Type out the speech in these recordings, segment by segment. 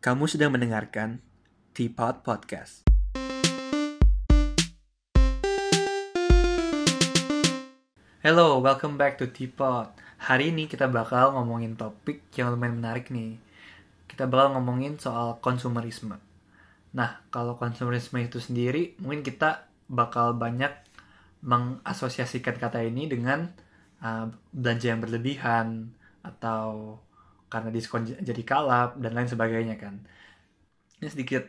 Kamu sedang mendengarkan Teapot Podcast. Hello, welcome back to Teapot. Hari ini kita bakal ngomongin topik yang lumayan menarik nih. Kita bakal ngomongin soal konsumerisme. Nah, kalau konsumerisme itu sendiri, mungkin kita bakal banyak mengasosiasikan kata ini dengan uh, belanja yang berlebihan atau karena diskon jadi kalap dan lain sebagainya kan. Ini sedikit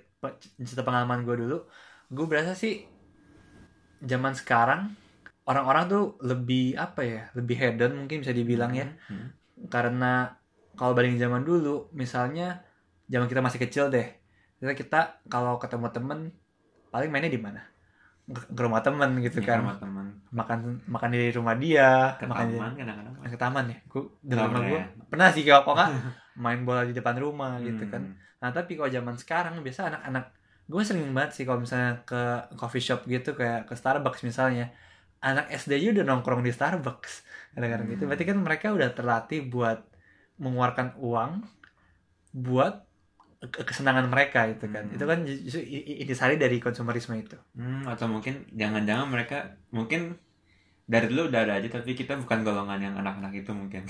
cerita pengalaman gue dulu. Gue berasa sih zaman sekarang orang-orang tuh lebih apa ya, lebih hedon mungkin bisa dibilang ya. Hmm. Karena kalau banding zaman dulu, misalnya zaman kita masih kecil deh, kita kita kalau ketemu temen paling mainnya di mana? Ke rumah temen gitu Ya, kan, sama teman makan makan di rumah dia, ke makan di, taman kadang-kadang ke taman ya. Rumah pernah gue ya? pernah sih kalau kok main bola di depan rumah gitu kan. Hmm. Nah tapi kalau zaman sekarang biasa anak-anak gue sering banget sih kalau misalnya ke coffee shop gitu kayak ke Starbucks misalnya anak SD aja udah nongkrong di Starbucks kadang-kadang gitu Hmm. berarti kan mereka udah terlatih buat mengeluarkan uang buat kesenangan mereka gitu kan. Hmm. itu kan justru i- i- intisari dari konsumerisme itu. Hmm, atau mungkin jangan-jangan mereka mungkin dari dulu udah ada aja tapi kita bukan golongan yang anak-anak itu mungkin.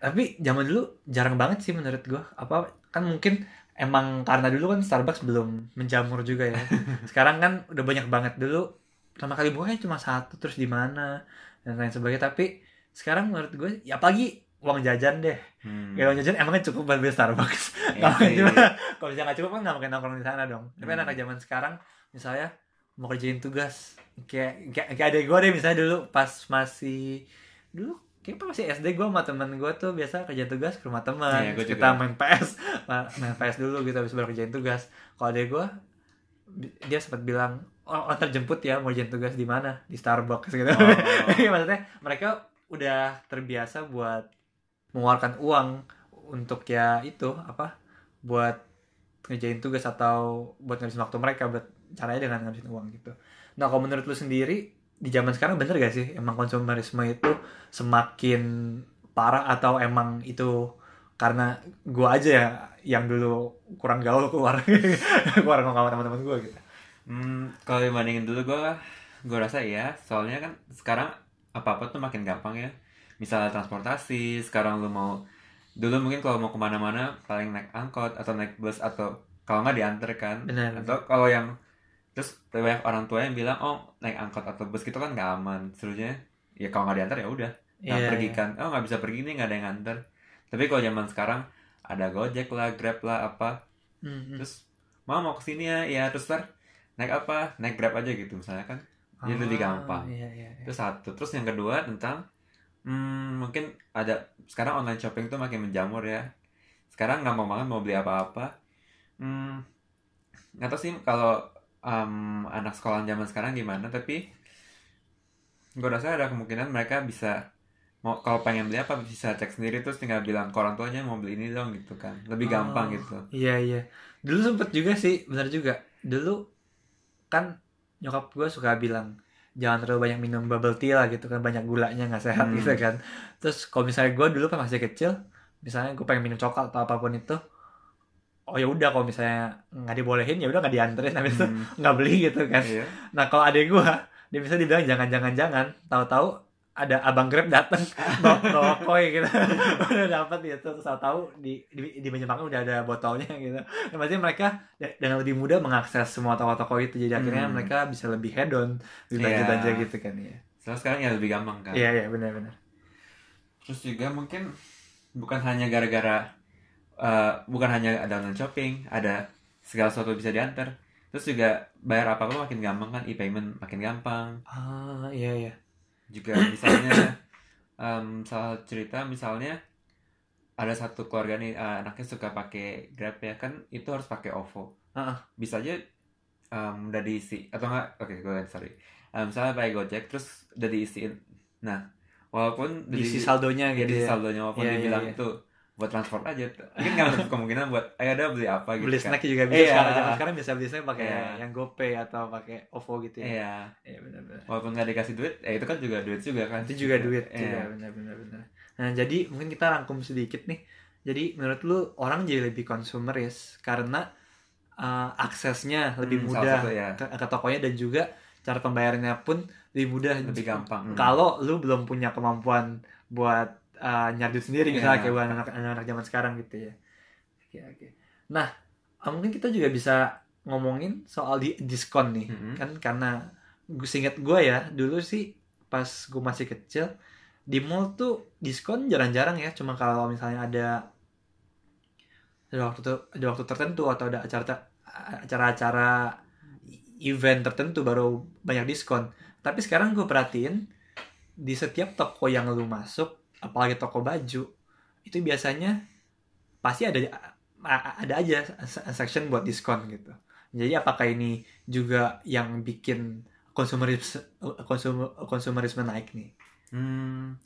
Tapi zaman dulu jarang banget sih menurut gue apa kan mungkin emang karena dulu kan Starbucks belum menjamur juga ya. Sekarang kan udah banyak banget. Dulu pertama kali bukanya cuma satu terus di mana dan lain sebagainya. Tapi sekarang menurut gue ya apalagi uang jajan deh. Hmm. ya uang jajan emangnya cukup buat beli Starbucks? Kalau sih. cuma kalau misalnya nggak cukup kan nggak mungkin nongkrong di sana dong. Tapi Hmm. anak zaman sekarang misalnya mau kerjain tugas kayak kayak, kayak adek gue deh misalnya dulu pas masih dulu kayak pas masih SD gue sama temen gue tuh biasa kerja tugas ke rumah teman Iya, gua kita main PS ma- main PS dulu gitu habis baru kerjain tugas. Kalau adek gue dia sempat bilang oh, oh terjemput ya mau kerjain tugas di mana? Di Starbucks gitu. Oh. Iya, maksudnya mereka udah terbiasa buat mengeluarkan uang untuk ya itu apa buat ngerjain tugas atau buat ngabisin waktu mereka buat caranya dengan ngabisin uang gitu. Nah kalau menurut lu sendiri di zaman sekarang bener gak sih emang konsumerisme itu semakin parah atau emang itu karena gua aja ya yang dulu kurang gaul keluar keluar sama teman-teman gua gitu. Hmm, kalau dibandingin dulu gue gue rasa iya soalnya kan sekarang apa-apa tuh makin gampang ya misalnya transportasi sekarang lu mau dulu mungkin kalau mau ke mana-mana paling naik angkot atau naik bus atau kalau nggak diantar kan Benar. atau kalau yang terus banyak orang tua yang bilang oh naik angkot atau bus gitu kan nggak aman serunya ya kalau nggak diantar ya udah nggak Iya, pergi iya. kan oh nggak bisa pergi nih nggak ada yang nganter tapi kalau zaman sekarang ada gojek lah grab lah apa Hmm, hmm. terus mau mau ke sini ya ya terus ntar naik apa naik grab aja gitu misalnya kan jadi lebih Ah, gampang. Iya, iya, iya. itu satu terus yang kedua tentang hmm, mungkin ada sekarang online shopping tuh makin menjamur ya sekarang nggak mau banget mau beli apa-apa hmm, nggak tahu sih kalau em, anak sekolah zaman sekarang gimana tapi gue rasa ada kemungkinan mereka bisa mau kalau pengen beli apa bisa cek sendiri terus tinggal bilang ke orang tuanya mau beli ini dong gitu kan lebih gampang Oh, gitu Iya iya. Dulu sempet juga sih, benar juga. Dulu kan nyokap gue suka bilang jangan terlalu banyak minum bubble tea lah gitu kan banyak gulanya nggak sehat Hmm. gitu kan. Terus kalau misalnya gue dulu pas masih kecil, misalnya gue pengen minum coklat atau apa pun itu, oh ya udah kalau misalnya nggak dibolehin ya udah nggak dianterin habis itu Hmm, nggak beli gitu kan. iya. Nah kalau adek gue dia bisa dibilang jangan jangan jangan, tahu-tahu ada abang grab dateng bawa, bawa koi gitu udah dapat gitu terus tahu di di, di makan udah ada botolnya gitu dan berarti mereka de- dengan lebih mudah mengakses semua toko-toko itu jadi akhirnya Hmm. mereka bisa lebih hedon lebih Iya. belanja-belanja gitu kan ya Soalnya sekarang ya lebih gampang kan iya iya benar-benar Terus juga mungkin bukan hanya gara-gara eh, bukan hanya ada online shopping, ada segala sesuatu bisa diantar. Terus juga bayar apa-apa makin gampang kan, e-payment makin gampang. ah iya iya Juga misalnya em, salah cerita misalnya ada satu keluarga nih eh, anaknya suka pakai Grab ya kan itu harus pakai OVO. Ah. Bisa aja em, udah diisi atau enggak? Oke, gue sorry. Em, misalnya pakai Gojek terus udah diisiin. Nah, walaupun diisi di- saldonya ya gitu ya saldonya walaupun Iya, dia iya, bilang iya. itu buat transport aja mungkin nggak menutup kemungkinan buat ayo ada beli apa gitu beli kan snack juga bisa Iya. sekarang zaman sekarang bisa beli snack pakai Iya. yang GoPay atau pakai OVO gitu ya iya iya benar-benar walaupun nggak dikasih duit ya itu kan juga duit juga kan itu juga duit Iya. juga benar benar benar nah jadi mungkin kita rangkum sedikit nih Jadi menurut lu orang jadi lebih konsumeris karena uh, aksesnya lebih Hmm, mudah satu ya. ke, ke tokonya dan juga cara pembayarannya pun lebih mudah. lebih gampang Hmm. Kalau lu belum punya kemampuan buat uh, nyari duit sendiri misalnya Iya. kayak buat anak anak zaman sekarang gitu ya. Oke oke. Nah uh, mungkin kita juga bisa ngomongin soal di diskon nih Mhm. kan karena gue singkat gue ya dulu sih pas gue masih kecil di mall tuh diskon jarang-jarang ya cuma kalau misalnya ada ada waktu ada waktu tertentu atau ada acara acara-acara event tertentu baru banyak diskon tapi sekarang gue perhatiin di setiap toko yang lu masuk apalagi toko baju itu biasanya pasti ada ada aja section buat diskon gitu jadi apakah ini juga yang bikin konsumerisme konsum, konsumerisme naik nih Hmm,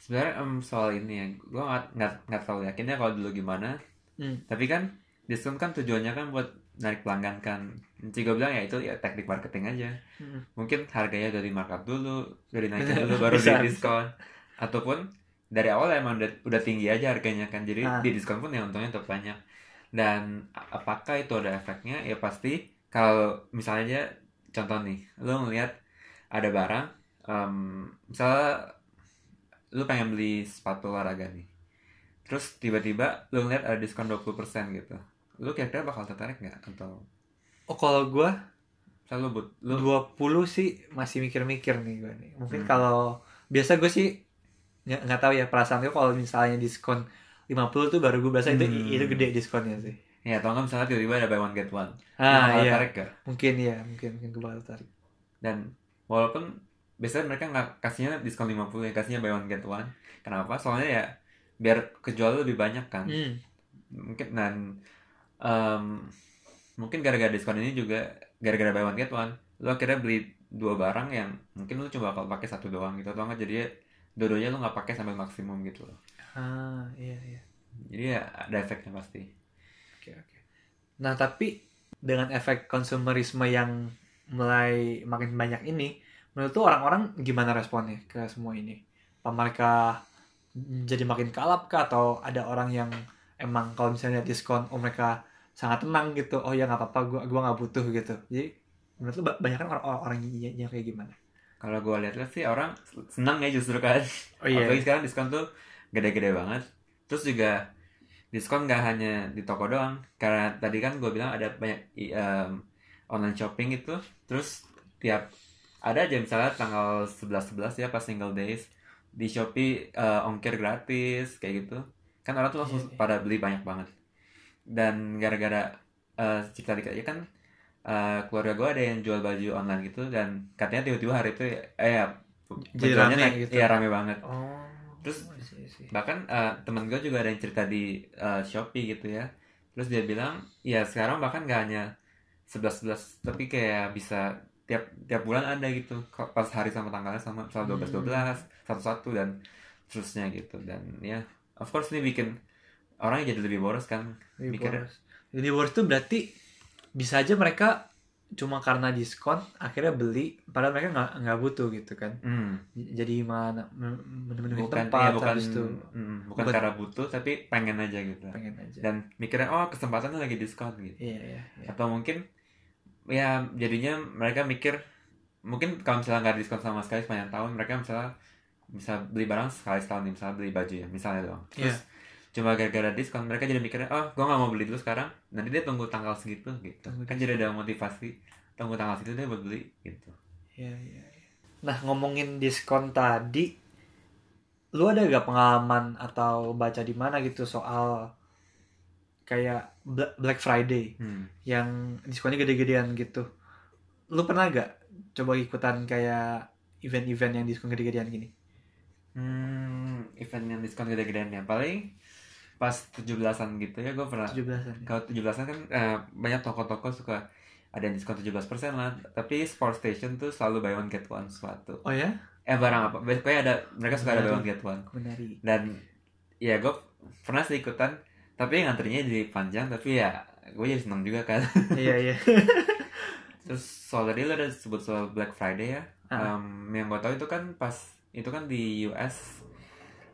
sebenarnya em, soal ini ya, gue nggak nggak nggak terlalu yakinnya kalau dulu gimana. Hmm. Tapi kan diskon kan tujuannya kan buat narik pelanggan kan. Nanti gue bilang ya itu ya teknik marketing aja. Hmm. Mungkin harganya udah di markup dulu, udah dinaikin dulu baru Bisa, di diskon. Ataupun dari awal emang udah, udah tinggi aja harganya kan. Jadi Ah. di diskon pun ya untungnya tetap banyak. Dan apakah itu ada efeknya? Ya pasti kalau misalnya aja contoh nih, lo ngelihat ada barang, em, misalnya lu pengen beli sepatu olahraga nih, terus tiba-tiba lu ngeliat ada diskon 20% gitu, lu kira-kira bakal tertarik nggak? Atau oh kalau gue misalnya lu, but, lu 20 sih masih mikir-mikir nih gue nih mungkin Hmm. kalau biasa gue sih nggak nggak tahu ya perasaan gue kalau misalnya diskon 50 tuh baru gue berasa itu Hmm. itu gede diskonnya sih ya atau nggak misalnya tiba-tiba ada buy one get one, ah iya tertarik gak? mungkin ya mungkin mungkin gue bakal tertarik Dan walaupun biasanya mereka nggak kasihnya diskon 50 ya kasihnya buy one get one. Kenapa? Soalnya ya biar kejual lebih banyak kan. Hmm. Mungkin dan em, mungkin gara-gara diskon ini juga gara-gara buy one get one, lu akhirnya beli dua barang yang mungkin lu coba bakal pakai satu doang gitu atau nggak jadi dua-duanya lu nggak pakai sampai maksimum gitu loh. ah iya iya Jadi ya ada efeknya pasti. Oke oke. Nah tapi dengan efek konsumerisme yang mulai makin banyak ini, menurut tuh orang-orang gimana responnya ke semua ini? Apa mereka jadi makin kalap kah atau ada orang yang emang kalau misalnya diskon, oh mereka sangat tenang gitu, oh ya nggak apa-apa, gua gua nggak butuh gitu. Jadi menurut lu ba- banyak kan orang-orang yang kayak gimana? Kalau gue lihat sih orang senang ya justru kan. Oh iya. Apalagi sekarang diskon tuh gede-gede banget. Terus juga diskon nggak hanya di toko doang. Karena tadi kan gue bilang ada banyak em, online shopping itu. Terus tiap ada aja misalnya tanggal 11-11 ya pas single days di Shopee eh, ongkir gratis kayak gitu. Kan orang tuh langsung Iya, iya. pada beli banyak banget. Dan gara-gara eh, cerita dikit aja kan eh, keluarga gue ada yang jual baju online gitu dan katanya tiba-tiba hari itu eh ya Jadi rame naik, gitu. iya rame banget Oh. Terus- I see, I see. bahkan eh, temen gue juga ada yang cerita di eh, Shopee gitu ya terus dia bilang ya sekarang bahkan gak hanya 11-11 tapi kayak bisa tiap tiap bulan ada gitu pas hari sama tanggalnya sama misal 12-12 satu-satu dan terusnya gitu dan ya of course ini bikin orang jadi lebih boros kan Lebih Mikirnya- boros. Jadi boros itu berarti bisa aja mereka cuma karena diskon akhirnya beli padahal mereka nggak nggak butuh gitu kan. Hmm, J- jadi mana menemukan bukan tempat ya, bukan itu. mm, bukan bukan- karena butuh tapi pengen aja gitu. Pengen aja. Dan mikirnya oh kesempatannya lagi diskon gitu. Iya iya iya. atau mungkin ya jadinya mereka mikir mungkin kalau misalnya nggak diskon sama sekali sepanjang tahun mereka misalnya bisa beli barang sekali setahun nih misalnya beli baju ya misalnya doang Iya. terus cuma gara-gara diskon mereka jadi mikirnya oh gue nggak mau beli dulu sekarang nanti dia tunggu tanggal segitu gitu Tunggu kan jadi ada motivasi tunggu tanggal segitu dia buat beli gitu Iya, iya, iya. Nah, ngomongin diskon tadi, lu ada gak pengalaman atau baca di mana gitu soal kayak Bla- Black Friday hmm. yang diskonnya gede-gedean gitu. Lu pernah gak coba ikutan kayak event-event yang diskon gede-gedean gini? Hmm, event yang diskon gede-gedean ya paling pas 17-an gitu ya gue pernah 17-an. ya? kalau 17-an kan eh, banyak toko-toko suka ada yang diskon 17% lah tapi Sport Station tuh selalu buy one get one suatu Oh ya? eh barang apa pokoknya ada mereka suka ada buy one get one Menarik. dan ya gue pernah sih ikutan tapi ngantrinya jadi panjang tapi ya gue jadi seneng juga kan iya, iya. terus soal tadi lo ada sebut soal Black Friday ya Ah. Em, yang gue tahu itu kan pas itu kan di US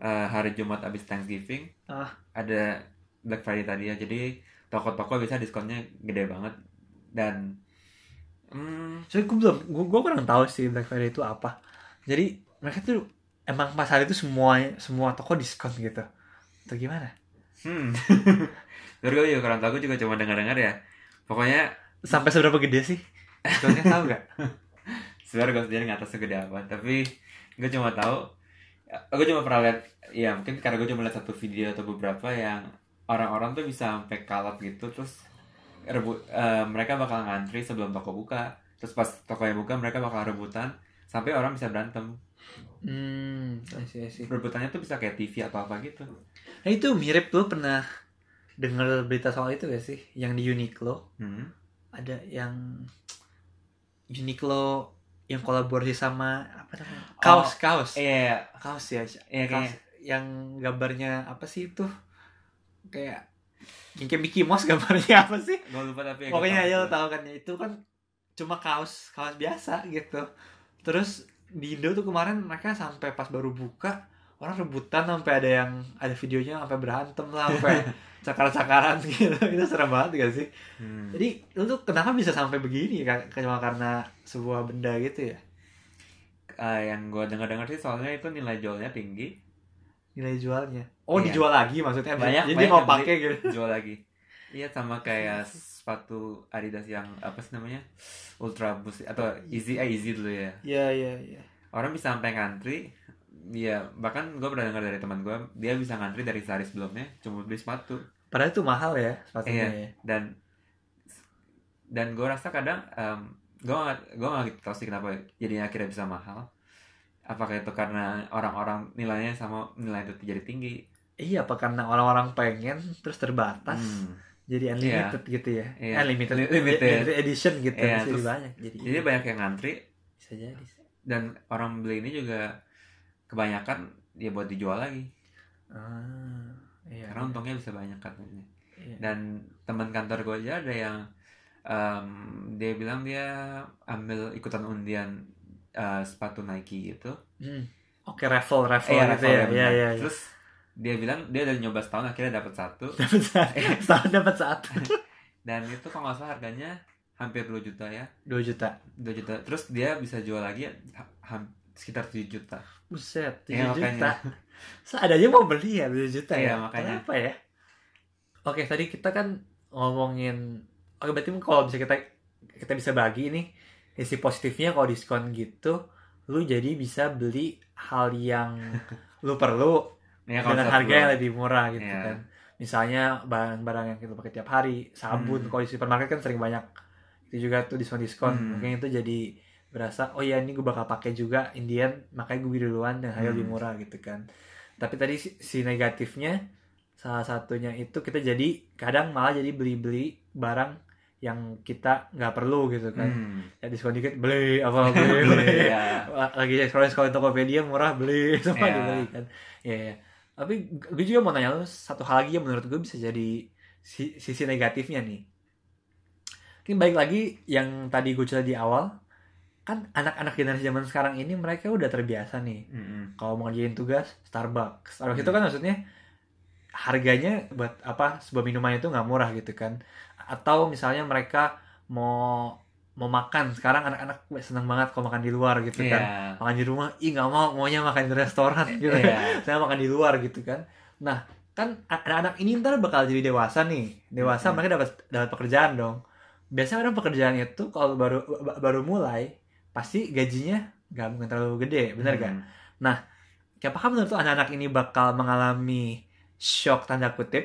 eh, hari Jumat abis Thanksgiving Ah. ada Black Friday tadi ya jadi toko-toko bisa diskonnya gede banget dan hmm, Soalnya gue belum, gue, gue kurang tahu sih Black Friday itu apa. Jadi mereka tuh emang pas hari itu semua semua toko diskon gitu. Atau gimana? hmm. Terus gue juga kurang tahu gue juga cuma dengar-dengar ya pokoknya Sampai seberapa gede sih? Diskonnya tahu gak? sebenarnya gue sendiri nggak tahu segede apa tapi gue cuma tahu gue cuma pernah lihat ya mungkin karena gue cuma lihat satu video atau beberapa yang orang-orang tuh bisa sampai kalap gitu terus rebut eh, mereka bakal ngantri sebelum toko buka terus pas tokonya buka mereka bakal rebutan sampai orang bisa berantem Hmm, I see. rebutannya tuh bisa kayak TV atau apa gitu Nah itu mirip lu pernah dengar berita soal itu gak sih? Yang di Uniqlo hmm. ada yang Uniqlo yang kolaborasi sama apa namanya? Kaos, kaos. iya Kaos ya. iya Kaos kayak yang gambarnya apa sih itu? Kayak kayak Mickey Mouse gambarnya apa sih? gue lupa tapi ya, Pokoknya aja lo tau kan ya itu kan cuma kaos kaos biasa gitu. Terus di Indo tuh kemarin mereka sampai pas baru buka orang rebutan sampai ada yang ada videonya sampai berantem lah sampai cakar-cakaran gitu. Itu serem banget gak sih? Hmm. jadi lu tuh kenapa bisa sampai begini cuma karena sebuah benda gitu ya? Eh, yang gue dengar-dengar sih soalnya itu nilai jualnya tinggi. Nilai jualnya? Oh Iya. dijual lagi maksudnya? Banyak- jadi banyak mau pakai gitu. jual lagi. Iya sama kayak sepatu Adidas yang apa sih namanya? Ultra Boost atau Easy eh Easy dulu ya. Iya iya iya. Orang bisa sampai ngantri Iya, bahkan gue pernah dengar dari teman gue, dia bisa ngantri dari sehari sebelumnya cuma beli sepatu. padahal itu mahal ya sepatunya Iya. ya Dan dan gue rasa kadang em, gue gak gue gak gitu tahu sih kenapa jadinya akhirnya bisa mahal. Apakah itu karena orang-orang nilainya sama nilai itu jadi tinggi? iya apa karena orang-orang pengen terus terbatas Hmm. jadi unlimited gitu ya Iya. unlimited Li- limited. edition gitu Iya, jadi banyak jadi Jadi banyak yang ngantri bisa jadi dan orang beli ini juga kebanyakan ya buat dijual lagi. Ah iya karena iya. untungnya bisa banyak katanya. Iya. dan teman kantor gue aja ada yang em, dia bilang dia ambil ikutan undian eh, sepatu Nike gitu. Hmm. oke raffle raffle Eh, gitu ya. iya iya iya. terus dia bilang dia udah nyoba setahun akhirnya dapat satu. Dapat satu. Setahun dapat satu. Dan itu kalau nggak salah harganya hampir 2 juta ya. Dua juta. 2 juta. Terus dia bisa jual lagi ha- sekitar 7 juta buset Iya, tujuh juta makanya. seadanya mau beli ya tujuh juta Iya, ya makanya. kenapa ya oke tadi kita kan ngomongin oke berarti kalau bisa kita kita bisa bagi nih isi positifnya kalau diskon gitu lu jadi bisa beli hal yang lu perlu ya, dengan harga yang lebih murah gitu Iya. kan misalnya barang-barang yang kita pakai tiap hari sabun Hmm. kalau di supermarket kan sering banyak itu juga tuh diskon-diskon Hmm. mungkin itu jadi berasa oh ya ini gue bakal pakai juga Indian makanya gue beli duluan dan harga lebih Hmm. murah gitu kan tapi tadi si, si negatifnya salah satunya itu kita jadi kadang malah jadi beli-beli barang yang kita nggak perlu gitu kan Hmm. ya diskon dikit beli apa beli beli Iya. lagi scroll scroll Tokopedia murah beli semua Iya. dibeli kan ya ya tapi gue juga mau nanya lu satu hal lagi yang menurut gue bisa jadi si- sisi negatifnya nih ini baik lagi yang tadi gue cerita di awal kan anak-anak generasi zaman sekarang ini mereka udah terbiasa nih Mm-mm. kalau mau ngerjain tugas Starbucks Starbucks Hmm. itu kan maksudnya harganya buat apa sebuah minuman itu nggak murah gitu kan atau misalnya mereka mau mau makan sekarang anak-anak seneng banget kalau makan di luar gitu kan Iya. makan di rumah ih nggak mau maunya makan di restoran gitu Iya. saya makan di luar gitu kan nah kan anak-anak ini ntar bakal jadi dewasa nih dewasa Mhm. mereka dapat dapat pekerjaan dong biasanya orang pekerjaan itu kalau baru ba- baru mulai pasti gajinya nggak mungkin terlalu gede bener kan Hmm. apakah menurut anak-anak ini bakal mengalami shock tanda kutip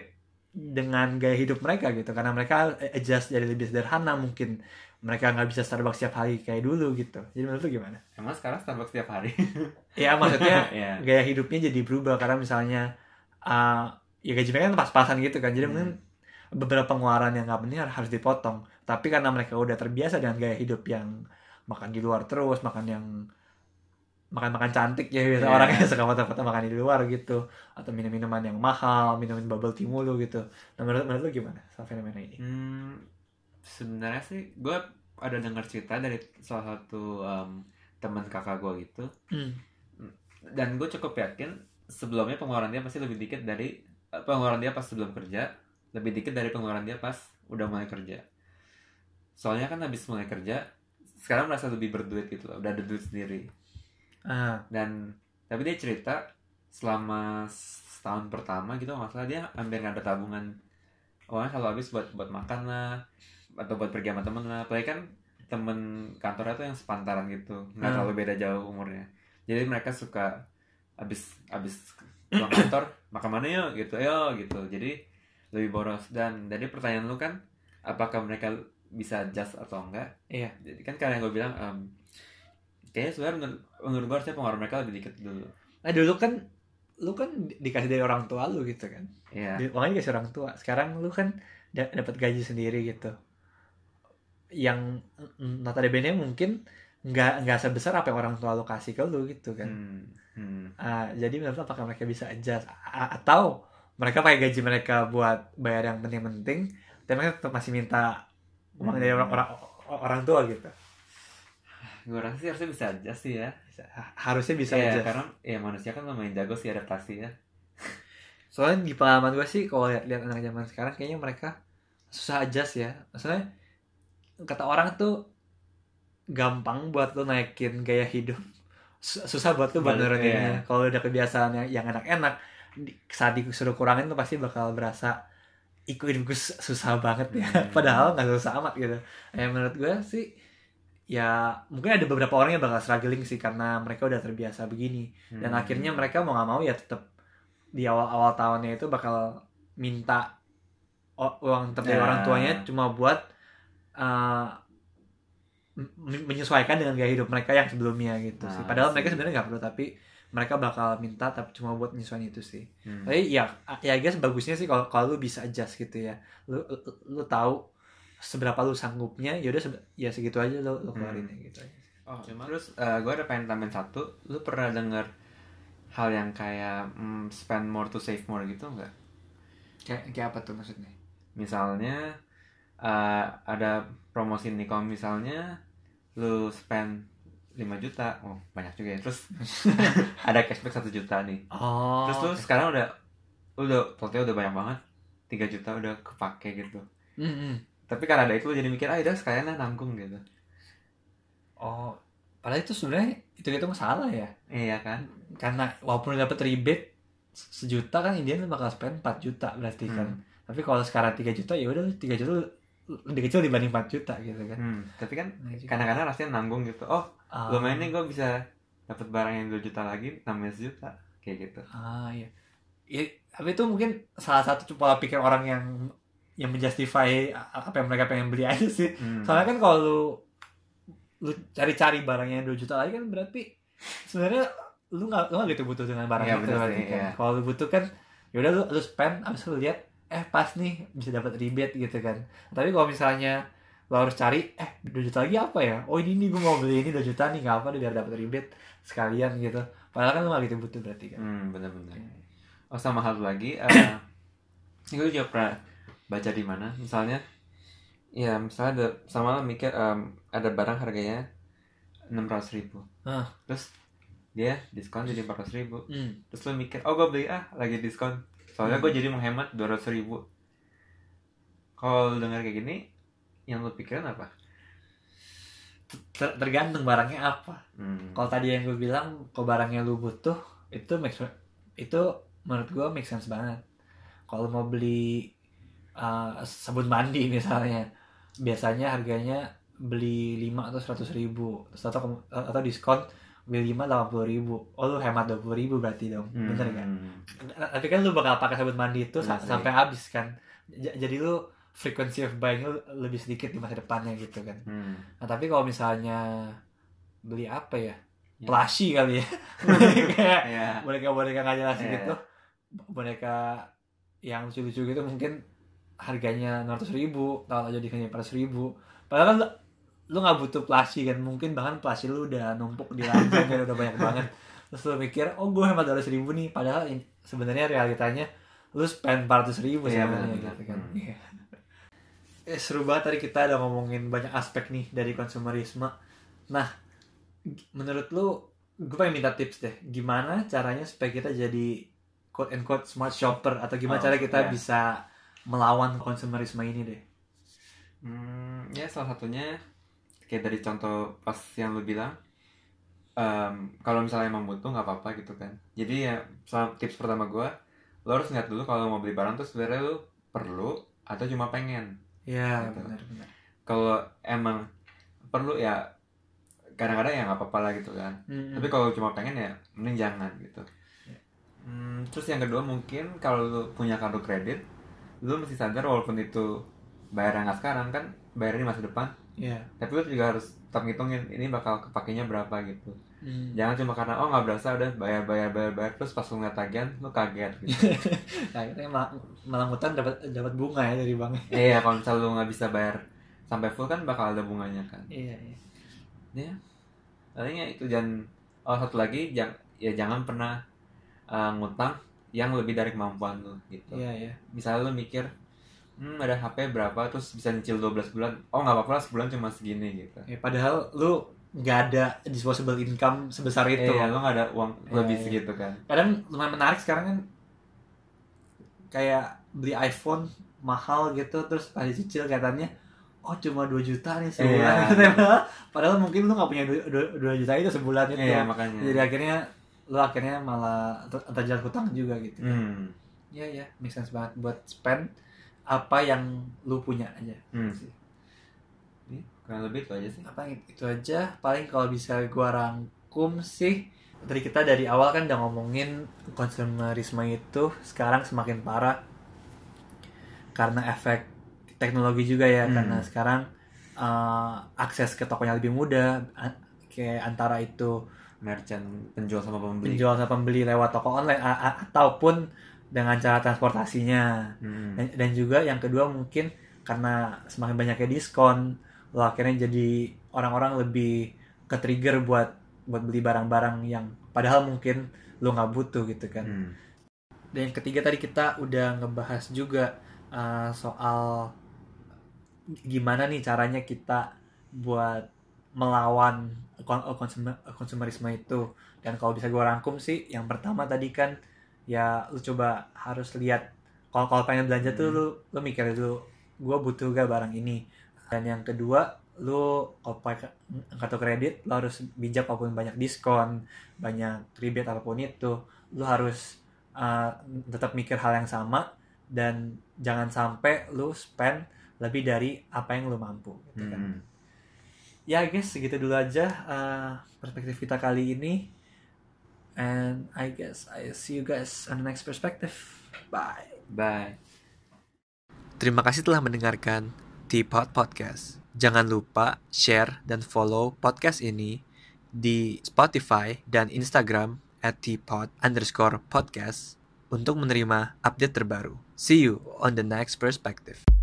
dengan gaya hidup mereka gitu karena mereka adjust jadi lebih sederhana mungkin mereka nggak bisa Starbucks setiap hari kayak dulu gitu jadi menurut lu gimana Emang sekarang Starbucks tiap hari? ya maksudnya Iya. gaya hidupnya jadi berubah karena misalnya uh, ya gaji mereka kan pas-pasan gitu kan jadi Hmm. mungkin beberapa pengeluaran yang nggak penting harus dipotong tapi karena mereka udah terbiasa dengan gaya hidup yang makan di luar terus makan yang makan-makan cantik ya biasa Iya. orang yang suka foto-foto makan di luar gitu. Atau minum-minuman yang mahal minumin bubble tea mulu gitu. Nah menurut, menurut lu gimana soal fenomena ini? Hmm, sebenarnya sih gue ada dengar cerita dari salah satu em, teman kakak gue gitu. Hmm. dan gue cukup yakin sebelumnya pengeluaran dia pasti lebih dikit dari eh, pengeluaran dia pas sebelum kerja lebih dikit dari pengeluaran dia pas udah mulai kerja. Soalnya kan habis mulai kerja sekarang merasa lebih berduit gitu loh udah ada duit sendiri. Ah. Dan tapi dia cerita selama setahun pertama gitu masalah dia hampir nggak ada tabungan. Uangnya kalau habis buat buat makan lah atau buat pergi sama temen lah. Apalagi kan temen kantornya tuh yang sepantaran gitu nggak Hmm. terlalu beda jauh umurnya. Jadi mereka suka habis habis pulang kantor makan mana yuk? gitu yo gitu. Jadi lebih boros. Dan jadi pertanyaan lu kan apakah mereka bisa adjust atau enggak. Iya. jadi kan karena gue bilang em, kayaknya sebenarnya menurut, menurut gue harusnya pengeluaran mereka lebih dikit dulu. Nah dulu kan lu kan di- dikasih dari orang tua lu gitu kan? Iya. Uangnya dikasih orang tua. Sekarang lu kan da- dapat gaji sendiri gitu. Yang notabene mungkin nggak nggak sebesar apa yang orang tua lu kasih ke lu gitu kan? Hmm, hmm. Ah, jadi menurut apakah mereka bisa adjust? A- atau mereka pakai gaji mereka buat bayar yang penting-penting tapi mereka tetap masih minta uang dari orang, orang orang tua gitu? Gue rasa sih harusnya bisa aja sih ya. Harusnya bisa aja. karena ya manusia kan lumayan jago sih adaptasi ya. soalnya di pengalaman gue sih kalau lihat-lihat anak zaman sekarang kayaknya mereka susah adjust ya. Maksudnya kata orang tuh gampang buat lo naikin gaya hidup. Sus- susah buat Balik, nuruninnya. iya. kalau udah kebiasaan yang, yang enak-enak saat disuruh kurangin tuh pasti bakal berasa ikut hidup gue sus- susah banget ya Hmm. padahal nggak susah amat gitu ya menurut gue sih ya mungkin ada beberapa orang yang bakal struggling sih karena mereka udah terbiasa begini dan Hmm. akhirnya mereka mau nggak mau ya tetap di awal-awal tahunnya itu bakal minta uang tetap dari Ya. orang tuanya cuma buat uh, men- menyesuaikan dengan gaya hidup mereka yang sebelumnya gitu sih. Ah, Padahal sih. mereka sebenarnya nggak perlu tapi mereka bakal minta tapi cuma buat menyesuaikan itu sih. Hmm. Tapi ya ya guys bagusnya sih kalau kalau lu bisa adjust gitu ya. Lu lu, lu tahu seberapa lu sanggupnya ya udah ya segitu aja lu, lu keluarin Hmm. gitu aja. Oh, cuma terus gue ada pengen tambahin satu. Lu pernah denger hal yang kayak mm, spend more to save more gitu nggak? Kayak kayak apa tuh maksudnya? Misalnya eh, ada promosi nih kalau misalnya lu spend 5 juta, oh banyak juga ya. Terus ada cashback 1 juta nih. Oh. Terus lu sekarang udah udah totalnya udah banyak banget. 3 juta udah kepake gitu. Hmm, hmm. Tapi karena ada itu jadi mikir, ah udah sekalian lah nanggung gitu. Oh, padahal itu sebenarnya itu itu masalah ya. Iya kan? Karena walaupun dapat rebate se- sejuta kan Indian bakal spend 4 juta berarti kan. Hmm. Tapi kalau sekarang 3 juta ya udah 3 juta lebih kecil dibanding 4 juta gitu kan. Hmm, tapi kan Nah, itu- kadang-kadang rasanya nanggung gitu. Oh, Ah, lumayan nih gue bisa dapat barang yang 2 juta lagi namanya sejuta kayak gitu. Ah iya. Ya, tapi itu mungkin salah satu pola pikir orang yang yang menjustify apa yang mereka pengen beli aja sih. Hmm. Soalnya kan kalau lu lu cari-cari barang yang 2 juta lagi kan berarti sebenarnya lu nggak lu nggak gitu butuh dengan barang Iya, itu berarti kan. iya. Kalau lu butuh kan ya udah lu lu spend abis lu lihat eh pas nih bisa dapat rebate gitu kan. Tapi kalau misalnya lu harus cari eh 2 juta lagi apa ya? Oh ini nih gue mau beli ini 2 juta nih nggak apa nih biar dapat rebate sekalian gitu. Padahal kan lu nggak gitu butuh berarti kan. Hmm, bener-bener. Oh, sama hal lagi, eh gue juga pernah baca di mana, misalnya, ya misalnya ada, sama lo mikir em, ada barang harganya enam ratus ribu, Ah. terus dia diskon jadi empat ratus ribu, Hmm. terus lo mikir, oh gue beli ah lagi diskon, soalnya gue jadi menghemat dua ratus ribu. Kalau dengar kayak gini, yang lo pikirin apa? Ter- tergantung barangnya apa. Hmm. Kalau tadi yang gue bilang, kalau barangnya lu butuh, itu make itu menurut gue make sense banget. Kalau mau beli uh, sabun mandi misalnya, biasanya harganya beli 5 atau 100 ribu, atau atau diskon beli 5 80 ribu. Oh lu hemat 20 ribu berarti dong, Hmm. bener kan? Tapi kan lu bakal pakai sabun mandi itu sa- Bener sih. sampai habis kan. J- jadi lu frequency of buying lu lebih sedikit di masa depannya gitu kan. Hmm. Nah tapi kalau misalnya beli apa ya? Ya. Plushie kali ya. Kayak Ya. boneka-boneka nggak jelas Iya. gitu. Boneka yang lucu-lucu gitu mungkin harganya 600 ribu, kalau aja dikasih 400 ribu. Padahal kan lu, nggak butuh plushie kan, mungkin bahkan plushie lu udah numpuk di ranjang kan udah banyak banget. Terus lu mikir, oh gue hemat 200 ribu nih, padahal sebenarnya realitanya lu spend 400 ribu Iya, sebenarnya gitu kan. Hmm. Eh, seru banget tadi kita udah ngomongin banyak aspek nih dari konsumerisme. Nah, menurut lu gue pengen minta tips deh gimana caranya supaya kita jadi quote and quote smart shopper atau gimana Oh, cara kita iya. bisa melawan konsumerisme ini deh Hmm, ya salah satunya kayak dari contoh pas yang lu bilang em, kalau misalnya emang butuh nggak apa-apa gitu kan jadi ya tips pertama gua lo harus lihat dulu kalau mau beli barang tuh sebenarnya lu perlu atau cuma pengen ya Gitu. benar-benar kalau emang perlu ya kadang-kadang ya nggak apa-apa lah gitu kan Mm-mm. tapi kalau cuma pengen ya mending jangan gitu Ya. Hmm, terus yang kedua mungkin kalau lu punya kartu kredit lu mesti sadar walaupun itu bayarnya nggak sekarang kan bayarnya di masa depan. Ya tapi lu juga harus tetap ngitungin ini bakal kepakainya berapa gitu. Mm. jangan cuma karena oh nggak berasa udah bayar bayar bayar bayar terus pas lu ngeliat tagihan lu kaget gitu. Akhirnya malah, malah ngutang dapat dapat bunga ya dari bank. Iya kalau misalnya lu nggak bisa bayar sampai full kan bakal ada bunganya kan. Iya iya. Ya palingnya itu jangan oh satu lagi jang, ya jangan pernah uh, ngutang yang lebih dari kemampuan lu gitu. Iya iya. Misalnya lu mikir hmm ada HP berapa terus bisa nyicil 12 bulan. Oh nggak apa-apa sebulan cuma segini gitu. Ya, padahal lu nggak ada disposable income sebesar itu. Iya, lu nggak ada uang Iya, lebih iya. segitu kan. Kadang lumayan menarik sekarang kan kayak beli iPhone mahal gitu terus pas dicicil katanya oh cuma 2 juta nih sebulan. Iya. Padahal mungkin lu nggak punya 2, juta itu sebulan itu. Iya makanya. Jadi akhirnya lu akhirnya malah ter- terjerat hutang juga gitu hmm. Iya ya make sense banget buat spend apa yang lu punya aja. Hmm. Kurang lebih itu aja sih. Apa itu aja paling kalau bisa gua rangkum sih dari kita dari awal kan udah ngomongin konsumerisme itu sekarang semakin parah. Karena efek teknologi juga ya Hmm. karena sekarang uh, akses ke tokonya lebih mudah kayak antara itu merchant penjual sama pembeli. penjual sama pembeli lewat toko online ataupun dengan cara transportasinya Hmm. dan, dan juga yang kedua mungkin karena semakin banyaknya diskon lo akhirnya jadi orang-orang lebih ke trigger buat buat beli barang-barang yang padahal mungkin lo nggak butuh gitu kan Hmm. dan yang ketiga tadi kita udah ngebahas juga uh, soal gimana nih caranya kita buat melawan kon- konsumer- konsumerisme itu dan kalau bisa gue rangkum sih yang pertama tadi kan ya lu coba harus lihat kalau kalau pengen belanja tuh Hmm. lu lu mikir dulu gue butuh gak barang ini dan yang kedua lu kalau pakai kartu kredit lu harus bijak walaupun banyak diskon banyak rebate apa pun itu lu harus uh, tetap mikir hal yang sama dan jangan sampai lu spend lebih dari apa yang lu mampu gitu kan Hmm. ya guys segitu dulu aja uh, perspektif kita kali ini and I guess I see you guys on the next perspective bye bye Terima kasih telah mendengarkan Teapot Podcast. Jangan lupa share dan follow podcast ini di Spotify dan Instagram at teapot underscore podcast untuk menerima update terbaru. See you on the next perspective.